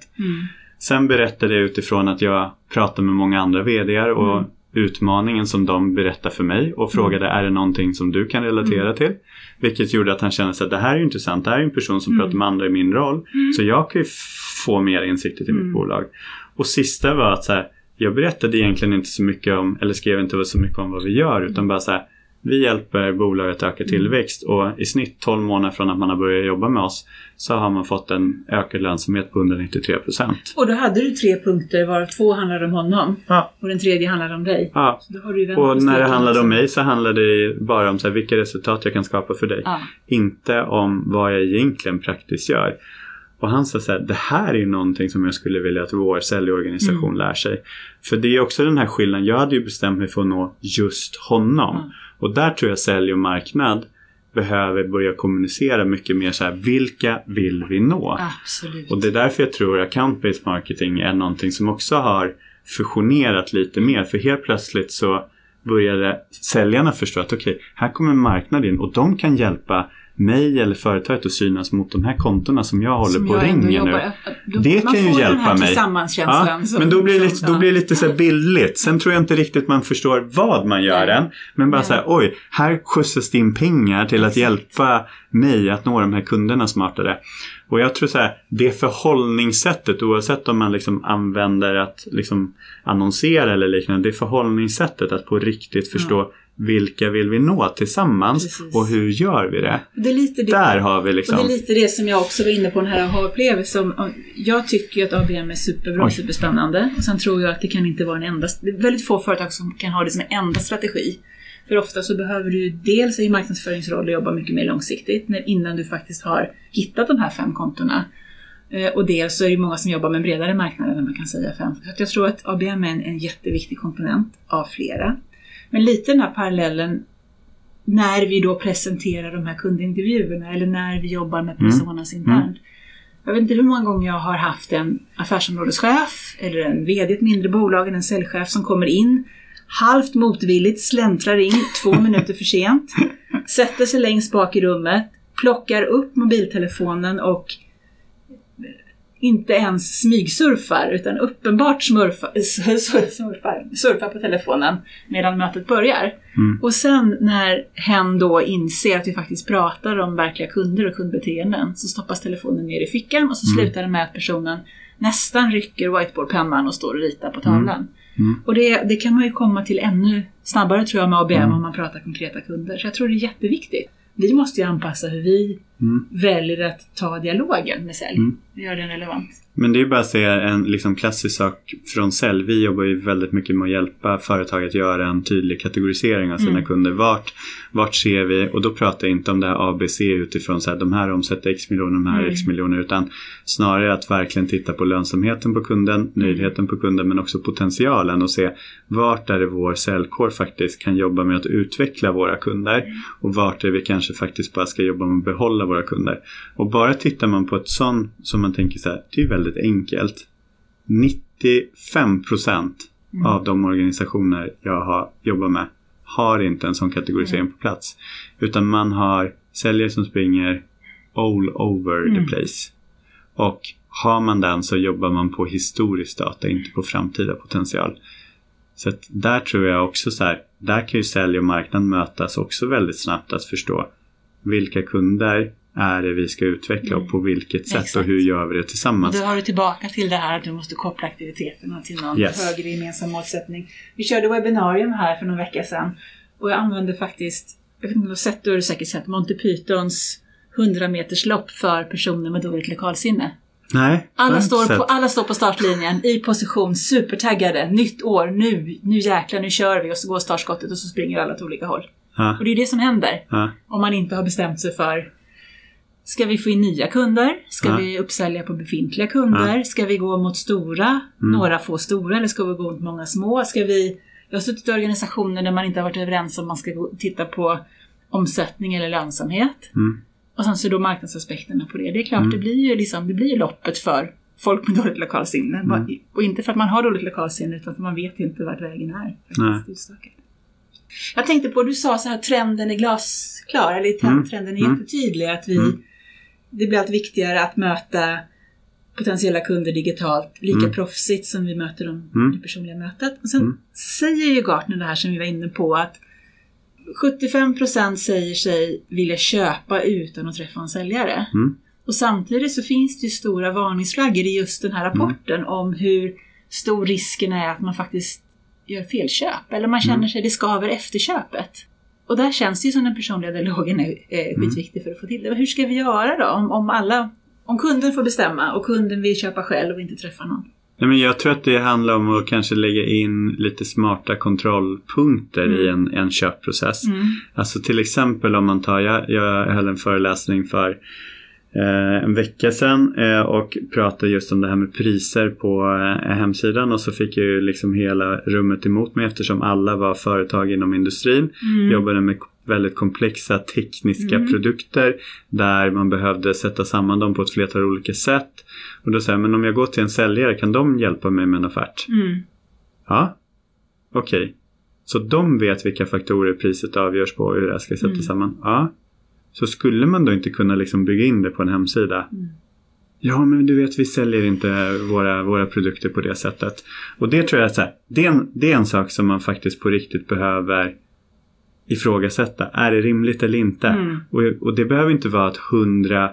Mm. Sen berättade jag utifrån att jag pratade med många andra VDR och Mm. utmaningen som de berättar för mig och frågade är det någonting som du kan relatera Mm. till? Vilket gjorde att han kände sig att det här är intressant, det här är en person som Mm. pratar med andra i min roll. Mm. Så jag kan ju få mer insikter till Mm. mitt bolag. Och sista var att så här, jag berättade egentligen inte så mycket om, eller skrev inte så mycket om vad vi gör utan bara så här, vi hjälper bolag att öka tillväxt och i snitt 12 månader från att man har börjat jobba med oss så har man fått en ökad lönsamhet på 193 procent. Och då hade du tre punkter varav två handlade om honom Ja. och den tredje handlade om dig. Ja, och när det handlade om mig så handlade det bara om så här, vilka resultat jag kan skapa för dig. Ja. Inte om vad jag egentligen praktiskt gör. Och han sa så här, det här är ju någonting som jag skulle vilja att vår säljorganisation Mm. lär sig. För det är också den här skillnaden, jag hade ju bestämt mig för att nå just honom. Mm. Och där tror jag sälj och marknad behöver börja kommunicera mycket mer så här, vilka vill vi nå? Absolut. Och det är därför jag tror account-based marketing är någonting som också har fusionerat lite mer. För helt plötsligt så började säljarna förstå att okej, här kommer en marknad in och de kan hjälpa mig eller företaget att synas mot de här kontona som jag håller Som på jag ringer nu. Då, Det man kan ju hjälpa mig. tillsammanskänslan. Ja, men då blir, det lite, då blir det lite så billigt. Sen tror jag inte riktigt man förstår vad man gör Nej. än. Men bara Nej. så här, oj, här skjutsas det in pengar till att Exakt. hjälpa mig att nå de här kunderna smartare. Och jag tror så här, det förhållningssättet oavsett om man liksom använder att liksom annonsera eller liknande. Det förhållningssättet att på riktigt förstå vilka vill vi nå tillsammans Precis. och hur gör vi det? Det det, Där har vi och liksom... det är lite det som jag också var inne på, den här aha-upplevelsen. Jag tycker ju att ABM är superbra, Oj. superspännande. Och sen tror jag att det kan inte vara en enda... Det är väldigt få företag som kan ha det som en enda strategi. För ofta så behöver du dels i marknadsföringsroll jobba mycket mer långsiktigt innan du faktiskt har hittat de här fem kontona. Eh, Och dels så är det många som jobbar med en bredare marknad än man kan säga fem. Så jag tror att ABM är en, en jätteviktig komponent av flera. Men lite den här parallellen när vi då presenterar de här kundintervjuerna eller när vi jobbar med Mm. personas internt. Jag vet inte hur många gånger jag har haft en affärsområdeschef eller en VD i ett mindre bolag, eller en säljchef som kommer in halvt motvilligt, släntrar in två minuter för sent, sätter sig längst bak i rummet, plockar upp mobiltelefonen och inte ens smygsurfar utan uppenbart smurfa, surfar, surfar på telefonen medan mötet börjar. Mm. Och sen när hen då inser att vi faktiskt pratar om verkliga kunder och kundbeteenden så stoppas telefonen ner i fickan och så Mm. slutar det med att personen nästan rycker whiteboardpennan och står och ritar på tavlan. Mm. Och det, det kan man ju komma till ännu snabbare tror jag med ABM Mm. om man pratar konkreta kunder. Så jag tror det är jätteviktigt. Vi måste ju anpassa hur vi Mm. väljer att ta dialogen med sälj. Mm. Det gör den relevant. Men det är bara att säga en liksom klassisk sak från sälj. Vi jobbar ju väldigt mycket med att hjälpa företag att göra en tydlig kategorisering av sina Mm. kunder. Vart, vart ser vi? Och då pratar jag inte om det här ABC utifrån så här, de här omsätter X miljoner, de här Mm. X miljoner. Utan snarare att verkligen titta på lönsamheten på kunden, nöjdheten på kunden men också potentialen och se vart är det vår säljkår faktiskt kan jobba med att utveckla våra kunder och vart är vi kanske faktiskt bara ska jobba med att behålla våra kunder. Och bara tittar man på ett sånt som man tänker så här, det är väldigt enkelt. 95 procent Mm. av de organisationer jag har jobbat med har inte en sån kategorisering Mm. på plats. Utan man har säljare som springer all over Mm. the place. Och har man den så jobbar man på historisk data, inte på framtida potential. Så där tror jag också så här, där kan ju sälj och marknad mötas också väldigt snabbt att förstå vilka kunder är det vi ska utveckla och på vilket sätt och Exakt. hur gör vi det tillsammans. Då har du tillbaka till det här att du måste koppla aktiviteterna till någon Yes. högre gemensam målsättning. Vi körde webbinarium här för någon vecka sedan och jag använde faktiskt, jag vet inte om du har sett, du har säkert sett Monty Pythons 100 meters lopp för personer med dåligt lokalsinne. Nej. Alla står, på, alla står på startlinjen i position, supertaggade. Nytt år, nu, nu jäklar, nu kör vi. Och så går startskottet och så springer alla åt olika håll. Ja. Och det är det som händer. Ja. Om man inte har bestämt sig för Ska vi få in nya kunder? Ska Ja. vi uppsälja på befintliga kunder? Ska vi gå mot stora, Mm. några få stora eller ska vi gå mot många små? Ska vi... Jag har suttit i organisationer där man inte har varit överens om man ska gå, titta på omsättning eller lönsamhet. Mm. Och sen så då marknadsaspekterna på det. Det är klart, Mm. det blir ju liksom, det blir loppet för folk med dåligt lokalsinne. Mm. Och inte för att man har dåligt lokalsinne utan för att man vet inte vart vägen är. Faktiskt. Jag tänkte på, du sa så här, trenden är glasklar, eller Mm. trenden är Mm. jättetydlig. Att vi, Mm. Det blir allt viktigare att möta potentiella kunder digitalt lika Mm. proffsigt som vi möter dem Mm. i det personliga mötet. Och sen Mm. säger ju Gartner det här som vi var inne på att 75% säger sig vilja köpa utan att träffa en säljare. Mm. Och samtidigt så finns det ju stora varningsflaggor i just den här rapporten om hur stor risken är att man faktiskt gör felköp. Eller man känner Mm. sig det skaver efter köpet. Och där känns det ju som den personliga dialogen är, Mm. skitviktig för att få till det. Men hur ska vi göra då? Om, om alla om kunden får bestämma och kunden vill köpa själv och inte träffa någon. Nej, men jag tror att det handlar om att kanske lägga in lite smarta kontrollpunkter i en, en köpprocess. Alltså till exempel om man tar, jag, jag höll en föreläsning för en vecka sedan eh, och pratade just om det här med priser på eh, hemsidan och så fick jag ju liksom hela rummet emot mig eftersom alla var företag inom industrin. Mm. Jobbade med väldigt komplexa tekniska Mm. produkter där man behövde sätta samman dem på ett flertal olika sätt. Och då säger jag, men om jag går till en säljare, kan de hjälpa mig med en offert? Mm. Ja, okej. Så de vet vilka faktorer priset avgörs på och hur det här ska sättas Mm. samman? Ja. Så skulle man då inte kunna liksom bygga in det på en hemsida? Mm. Ja, men du vet, vi säljer inte våra, våra produkter på det sättet. Och det tror jag här, det är, en, det är en sak som man faktiskt på riktigt behöver ifrågasätta. Är det rimligt eller inte? Mm. Och, och det behöver inte vara att hundra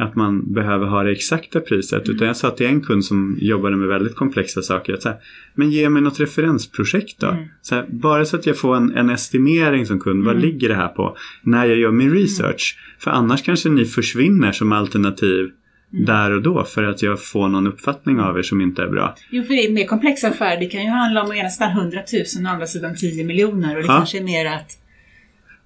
att man behöver ha det exakta priset. Mm. Utan jag sa till en kund som jobbade med väldigt komplexa saker. Att så här, men ge mig något referensprojekt då. Mm. Så här, bara så att jag får en, en estimering som kund. Vad Mm. ligger det här på? När jag gör min research. För annars kanske ni försvinner som alternativ Mm. där och då. För att jag får någon uppfattning av er som inte är bra. Jo, för det är mer komplexa affärer. Det kan ju handla om å ena sidan 100 000 och andra sidan 10 miljoner. Och det Ja. kanske är mer att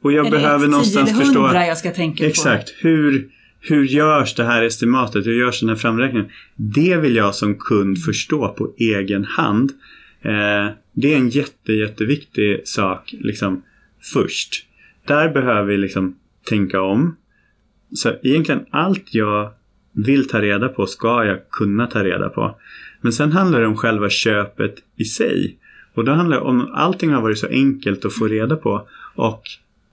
Och jag behöver det 10 någonstans förstå. 100 jag ska tänka Exakt. Hur, hur görs det här estimatet? Hur görs den här framräkningen? Det vill jag som kund förstå på egen hand. Eh, det är en jätte, jätteviktig sak liksom, först. Där behöver vi liksom tänka om. Så egentligen allt jag vill ta reda på ska jag kunna ta reda på. Men sen handlar det om själva köpet i sig. Och då handlar det om allting har varit så enkelt att få reda på och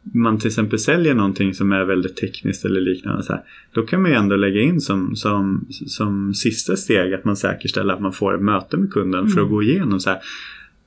man till exempel säljer någonting som är väldigt tekniskt eller liknande. Så här, då kan man ju ändå lägga in som, som, som sista steg att man säkerställer att man får ett möte med kunden för att Mm. gå igenom så här.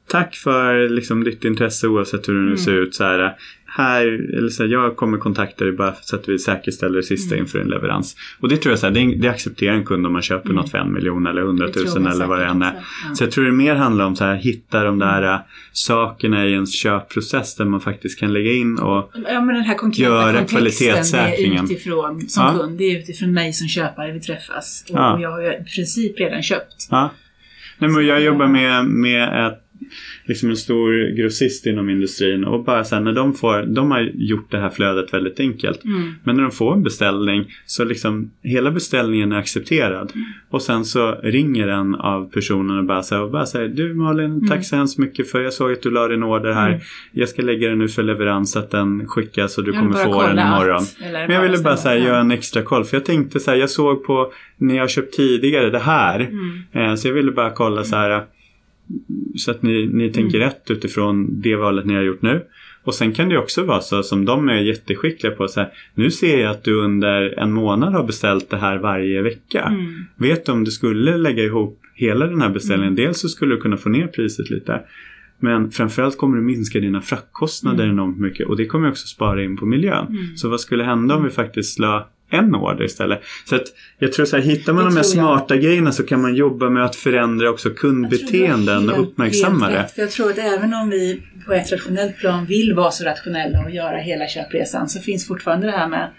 Tack för liksom, ditt intresse oavsett hur det nu Mm. ser ut. Så här, här, eller så här, jag kommer kontakta dig bara så att vi säkerställer det sista Mm. inför en leverans. Och det tror jag så här, det, det accepterar en kund om man köper Mm. något för en miljon eller Det hundratusen eller vad det än är. Ja. Så jag tror det mer handlar om så här, hitta de där äh, sakerna i ens köpprocess där man faktiskt kan lägga in och Ja, men den här konkreta Göra kvalitetssäkringen. är utifrån, som Ja. kund, det är utifrån mig som köpare vi träffas. Och, Ja. jag har i princip redan köpt. Ja. Nej, men jag jobbar med, med ett, liksom en stor grossist inom industrin och bara sen när de får, de har gjort det här flödet väldigt enkelt. Mm. Men när de får en beställning så liksom hela beställningen är accepterad. Och sen så ringer en av personerna och bara säger, och bara säger Du Malin, tack så hemskt mycket för jag såg att du la din order här. Mm. Jag ska lägga den nu för leverans så att den skickas och du kommer få den imorgon. eller Men jag ville bara säga, göra en extra koll. För jag tänkte så här, jag såg på när jag köpt tidigare det här. Mm. Eh, Så jag ville bara kolla så här. Så att ni, ni tänker Mm. rätt utifrån det valet ni har gjort nu. Och sen kan det också vara så som de är jätteskickliga på. Så här, nu ser jag att du under en månad har beställt det här varje vecka. Mm. Vet du om du skulle lägga ihop hela den här beställningen. Mm. Dels så skulle du kunna få ner priset lite. Men framförallt kommer du minska dina fraktkostnader Mm. enormt mycket. Och det kommer också spara in på miljön. Mm. Så vad skulle hända om vi faktiskt la en order istället? Så att jag tror så här, hittar man Det de här tror jag. smarta grejerna så kan man jobba med att förändra också kundbeteenden och uppmärksamma det. För jag tror att även om vi på ett rationellt plan vill vara så rationella och göra hela köpresan så finns fortfarande det här med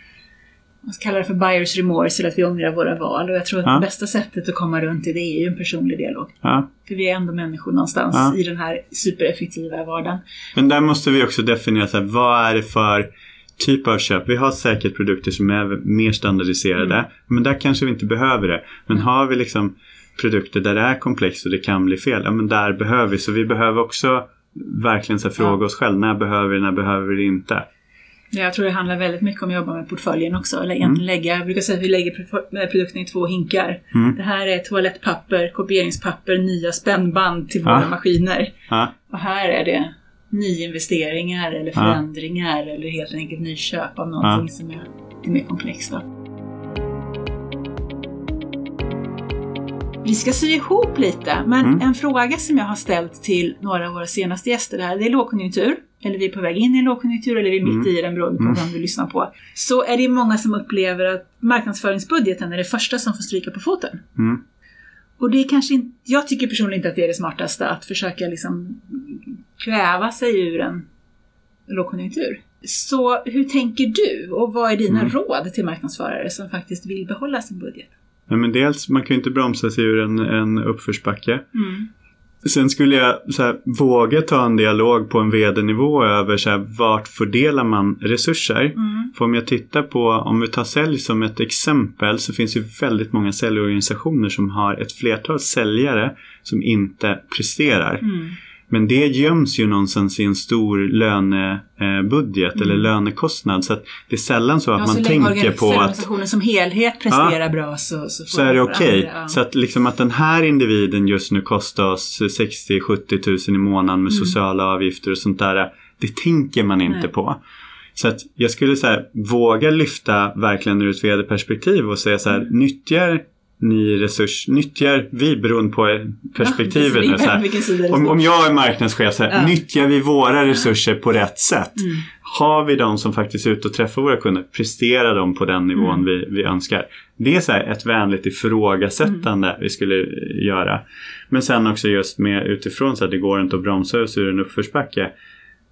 man ska kalla det för buyers remorse eller att vi ångrar våra val. Och jag tror att Ja. det bästa sättet att komma runt i det är ju en personlig dialog. Ja. För vi är ändå människor någonstans Ja. i den här supereffektiva vardagen. Men där måste vi också definiera så här, vad är det för typ av köp. Vi har säkert produkter som är mer standardiserade. Mm. Men där kanske vi inte behöver det. Men Mm. har vi liksom produkter där det är komplext och det kan bli fel. Ja men där behöver vi. Så vi behöver också verkligen så fråga Ja. oss själva. När behöver vi det? När behöver vi det inte? Jag tror det handlar väldigt mycket om att jobba med portföljen också. Eller Mm. lägga, jag brukar säga att vi lägger pro- produkten i två hinkar. Mm. Det här är toalettpapper, kopieringspapper, nya spännband till Ja. våra maskiner. Ja. Och här är det nyinvesteringar eller Ja. förändringar eller helt enkelt nyköp av någonting som är lite mer komplext. Då. Vi ska sy ihop lite, men Mm. en fråga som jag har ställt till några av våra senaste gäster här, det är lågkonjunktur, eller vi är på väg in i en lågkonjunktur, eller vi är mitt Mm. i den beroende på Mm. vem du lyssnar på. Så är det många som upplever att marknadsföringsbudgeten är det första som får stryka på foten. Mm. Och det är kanske inte, jag tycker personligen inte att det är det smartaste att försöka liksom kväva sig ur en lågkonjunktur. Så hur tänker du och vad är dina Mm. råd till marknadsförare som faktiskt vill behålla sin budget? Nej, men dels, man kan ju inte bromsa sig ur en, en uppförsbacke. Mm. Sen skulle jag så här, våga ta en dialog på en vd-nivå över så här, vart fördelar man resurser. Mm. För om jag tittar på, om vi tar sälj som ett exempel så finns ju väldigt många säljorganisationer som har ett flertal säljare som inte presterar. Mm. Men det göms ju någonstans i en stor lönebudget eller lönekostnad. Så att det är sällan så att Mm. Ja, så man länge tänker på att organisationen som helhet presterar bra så, så, så är det okej. andra, ja. Så att liksom att den här individen just nu kostar oss 60-70 tusen i månaden med Mm. sociala avgifter och sånt där. Det tänker man inte Nej. på. Så att jag skulle så här, våga lyfta verkligen ur ett vd-perspektiv och säga så här, Mm. nyttjar ni resurs, nyttjar vi beroende på perspektivet Ja, nu så här, om, om jag är marknadschef, så här, Ja. nyttjar vi våra resurser på rätt sätt? Mm. Har vi de som faktiskt är ute och träffar våra kunder, presterar de på den nivån Mm. vi, vi önskar? Det är så här ett vänligt ifrågasättande Mm. vi skulle eh, göra. Men sen också just med utifrån så att det går inte att bromsa oss ur en uppförsbacke.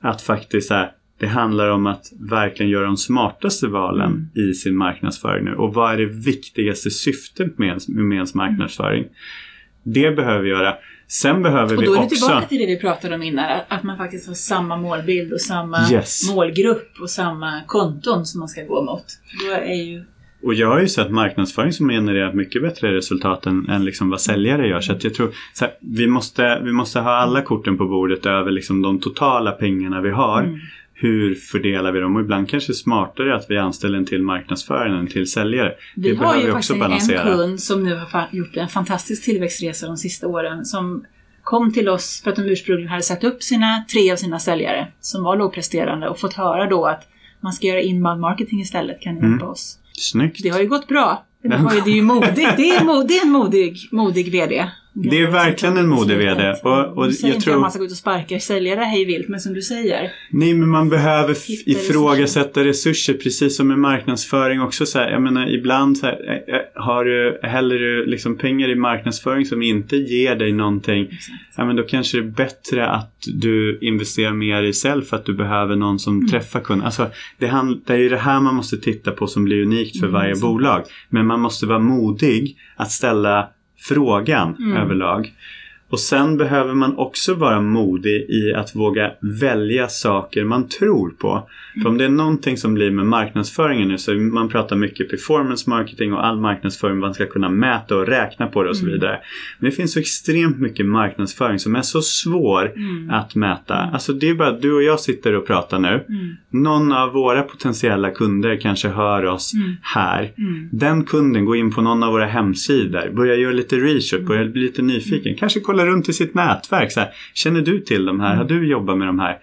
Att faktiskt så här, det handlar om att verkligen göra de smartaste valen Mm. i sin marknadsföring nu. Och vad är det viktigaste syftet med ens, med ens marknadsföring? Det behöver vi göra. Sen behöver Och vi då är också... tillbaka till det vi pratade om innan, att- att man faktiskt har samma målbild och samma Yes. målgrupp och samma konton som man ska gå mot. Då är ju... Och jag har ju sett marknadsföring som genererar mycket bättre resultat än, än liksom vad säljare gör. Så att jag tror så här, vi, måste, vi måste ha alla korten på bordet över liksom de totala pengarna vi har. Mm. Hur fördelar vi dem? Och ibland kanske det är smartare att vi anställer en till marknadsförare än en till säljare. Vi det har ju vi också faktiskt balansera. en kund som nu har gjort en fantastisk tillväxtresa de sista åren som kom till oss för att de ursprungligen hade satt upp sina tre av sina säljare som var lågpresterande och fått höra då att man ska göra inbound marketing istället, kan ni Mm. hjälpa oss? Snyggt. Det har ju gått bra. Det, har ju, det är ju modigt. Det är, mo- det är en modig, modig VD. Det är verkligen en modig VD. Och, och jag inte tror... att man ska gå ut och sparka säljare hej vilt, men som du säger. Nej, men man behöver ifrågasätta resurser. precis som med marknadsföring också. Så här, jag menar, ibland så här, eh, eh, har du, häller du liksom pengar i marknadsföring som inte ger dig någonting. Ja, men då kanske det är bättre att du investerar mer i sälj för att du behöver någon som Mm. träffar kunden. Alltså, det, det är ju det här man måste titta på som blir unikt för Mm, varje så. bolag. Men man måste vara modig att ställa frågan Mm. överlag. Och sen behöver man också vara modig i att våga välja saker man tror på. För om det är någonting som blir med marknadsföringen nu så man pratar mycket performance marketing och all marknadsföring man ska kunna mäta och räkna på det och så Mm. vidare. Men det finns så extremt mycket marknadsföring som är så svår Mm. att mäta. Alltså det är bara att du och jag sitter och pratar nu. Mm. Någon av våra potentiella kunder kanske hör oss Mm. här. Mm. Den kunden går in på någon av våra hemsidor, börjar göra lite research, Mm. börjar bli lite nyfiken. Kanske kolla runt i sitt nätverk. Så här, Känner du till de här? Har du jobbat med de här?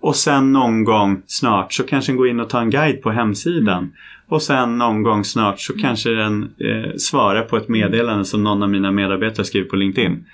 Och sen någon gång snart så kanske den går in och tar en guide på hemsidan. Mm. Och sen någon gång snart så kanske den eh, svarar på ett meddelande som någon av mina medarbetare skriver på LinkedIn.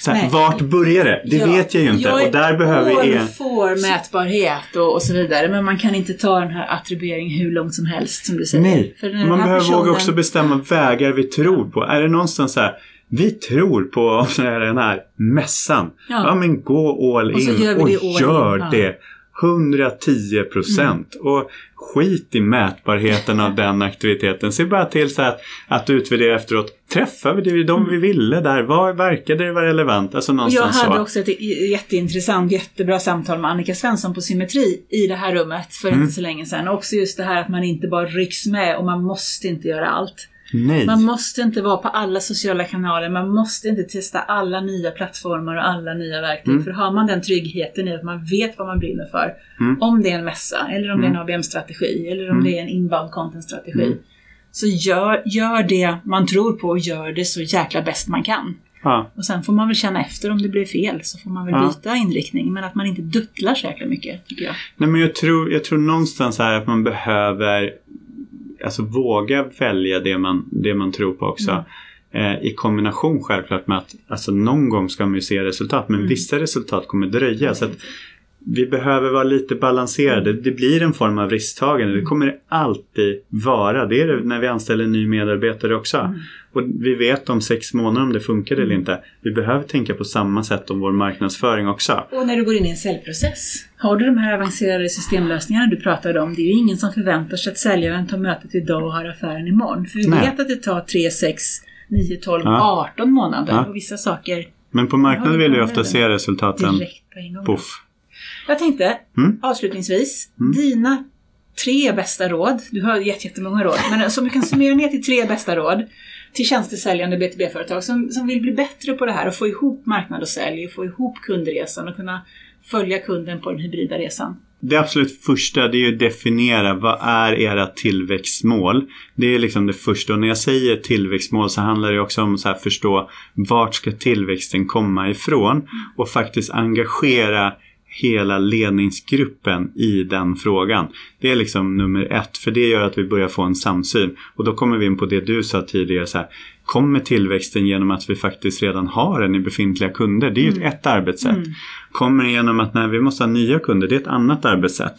Så här, Nej. vart börjar det? Det Ja, vet jag ju inte. jag och där behöver vi... en- for mätbarhet och, och så vidare. Men man kan inte ta den här attribueringen hur långt som helst som du säger. Nej, man behöver personen- våga också bestämma vägar vi tror på. Är det någonstans så här, vi tror på den här mässan. Ja, Ja. men gå all Och in gör och det all gör in, det 110 procent. Mm. Och skit i mätbarheten av den aktiviteten. Se bara till så att, att utvärdera efteråt. Träffade vi de vi mm. ville där? Vad verkade det vara relevant? Alltså någonstans Jag hade så. också ett jätteintressant, jättebra samtal med Annika Svensson på Symmetri i det här rummet för mm. inte så länge sedan. Också just det här att man inte bara rycks med och man måste inte göra allt. Nej. Man måste inte vara på alla sociala kanaler, man måste inte testa alla nya plattformar och alla nya verktyg. Mm. För har man den tryggheten i att man vet vad man brinner för, mm. om det är en mässa, eller om mm. det är en ABM-strategi, eller om mm. det är en inbound content-strategi, mm. så gör, gör det man tror på och gör det så jäkla bäst man kan. Ja. Och sen får man väl känna efter om det blir fel, så får man väl ja. byta inriktning. Men att man inte duttlar så jäkla mycket, tycker jag. Nej, men jag tror, jag tror någonstans här att man behöver alltså våga välja det man, det man tror på också. Mm. Eh, I kombination självklart med att alltså, någon gång ska man ju se resultat men mm. vissa resultat kommer dröja. Så att vi behöver vara lite balanserade. Det blir en form av risktagande. Det kommer det alltid vara. Det är det när vi anställer en ny medarbetare också. Mm. Och vi vet om sex månader om det funkar eller mm. inte. Vi behöver tänka på samma sätt om vår marknadsföring också. Och när du går in i en säljprocess. Har du de här avancerade systemlösningarna du pratade om. Det är ju ingen som förväntar sig att säljaren tar mötet idag och har affären imorgon. För vi Nej. vet att det tar 3, 6, 9, 12, ja. 18 månader. Ja. Och vissa saker men på marknaden vill du ofta se resultaten. Direkt på en gång. Puff. Jag tänkte mm. avslutningsvis, mm. dina tre bästa råd, du har gett jättemånga råd, men som du kan summera ner till tre bästa råd till tjänstesäljande B2B-företag som, som vill bli bättre på det här och få ihop marknad och sälj och få ihop kundresan och kunna följa kunden på den hybrida resan. Det absolut första det är att definiera vad är era tillväxtmål. Det är liksom det första och när jag säger tillväxtmål så handlar det också om att förstå vart ska tillväxten komma ifrån och faktiskt engagera hela ledningsgruppen i den frågan. Det är liksom nummer ett, för det gör att vi börjar få en samsyn. Och då kommer vi in på det du sa tidigare, så här, kommer tillväxten genom att vi faktiskt redan har den i befintliga kunder? Det är ju mm. ett arbetssätt. Mm. Kommer det genom att när vi måste ha nya kunder? Det är ett annat arbetssätt.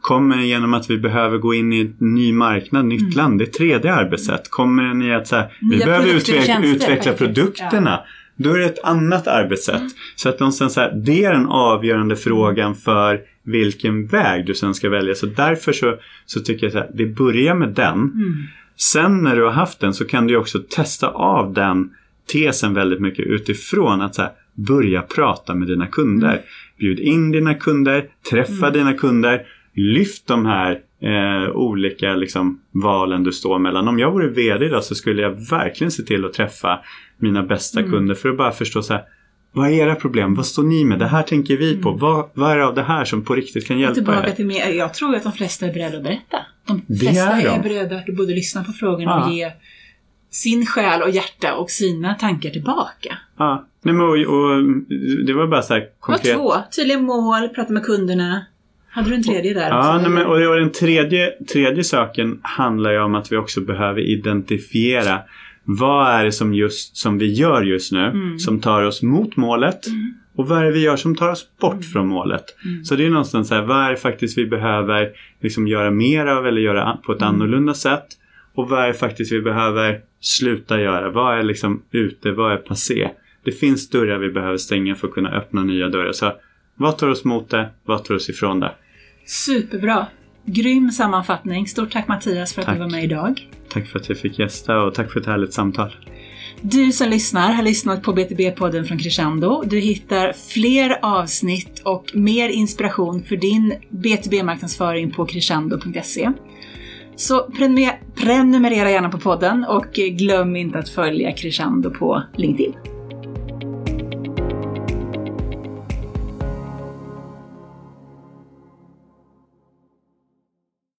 Kommer den genom att vi behöver gå in i en ny marknad, nytt mm. land? Det är ett tredje arbetssätt. Kommer den i att så här, vi behöver utveckla, utveckla produkterna? Ja. Då är det ett annat arbetssätt. Mm. Så att någonstans här, det är den avgörande frågan för vilken väg du sen ska välja. Så därför så, så tycker jag att vi börjar med den. Mm. Sen när du har haft den så kan du också testa av den tesen väldigt mycket utifrån att så här, börja prata med dina kunder. Mm. Bjud in dina kunder, träffa mm. dina kunder, lyft de här eh, olika liksom, valen du står mellan. Om jag vore VD idag så skulle jag verkligen se till att träffa mina bästa mm. kunder för att bara förstå så här, vad är era problem? Vad står ni med? Det här tänker vi på. Mm. Vad, vad är det av det här som på riktigt kan hjälpa tillbaka er? Till mer, jag tror att de flesta är beredda att berätta. De flesta är, är, beredda att både lyssna på frågorna ja. och ge sin själ och hjärta och sina tankar tillbaka. Ja, Nej, men och, och, det var bara så här konkret. Det var två. Tydliga mål, prata med kunderna. Hade du en tredje där? Ja, nej, men, och den tredje, tredje saken handlar ju om att vi också behöver identifiera vad är det som, just, som vi gör just nu mm. som tar oss mot målet mm. och vad är det vi gör som tar oss bort mm. från målet. Mm. Så det är någonstans så här, vad är det faktiskt vi behöver liksom göra mer av eller göra på ett mm. annorlunda sätt och vad är det faktiskt vi behöver sluta göra. Vad är liksom ute, vad är passé? Det finns dörrar vi behöver stänga för att kunna öppna nya dörrar. Så vad tar oss mot det? Vad tar oss ifrån det? Superbra! Grym sammanfattning. Stort tack Mattias för att tack. du var med idag. Tack för att jag fick gästa och tack för ett härligt samtal. Du som lyssnar har lyssnat på BTB-podden från Crescendo. Du hittar fler avsnitt och mer inspiration för din BTB-marknadsföring på crescendo.se. Så prenumerera gärna på podden och glöm inte att följa Crescendo på LinkedIn.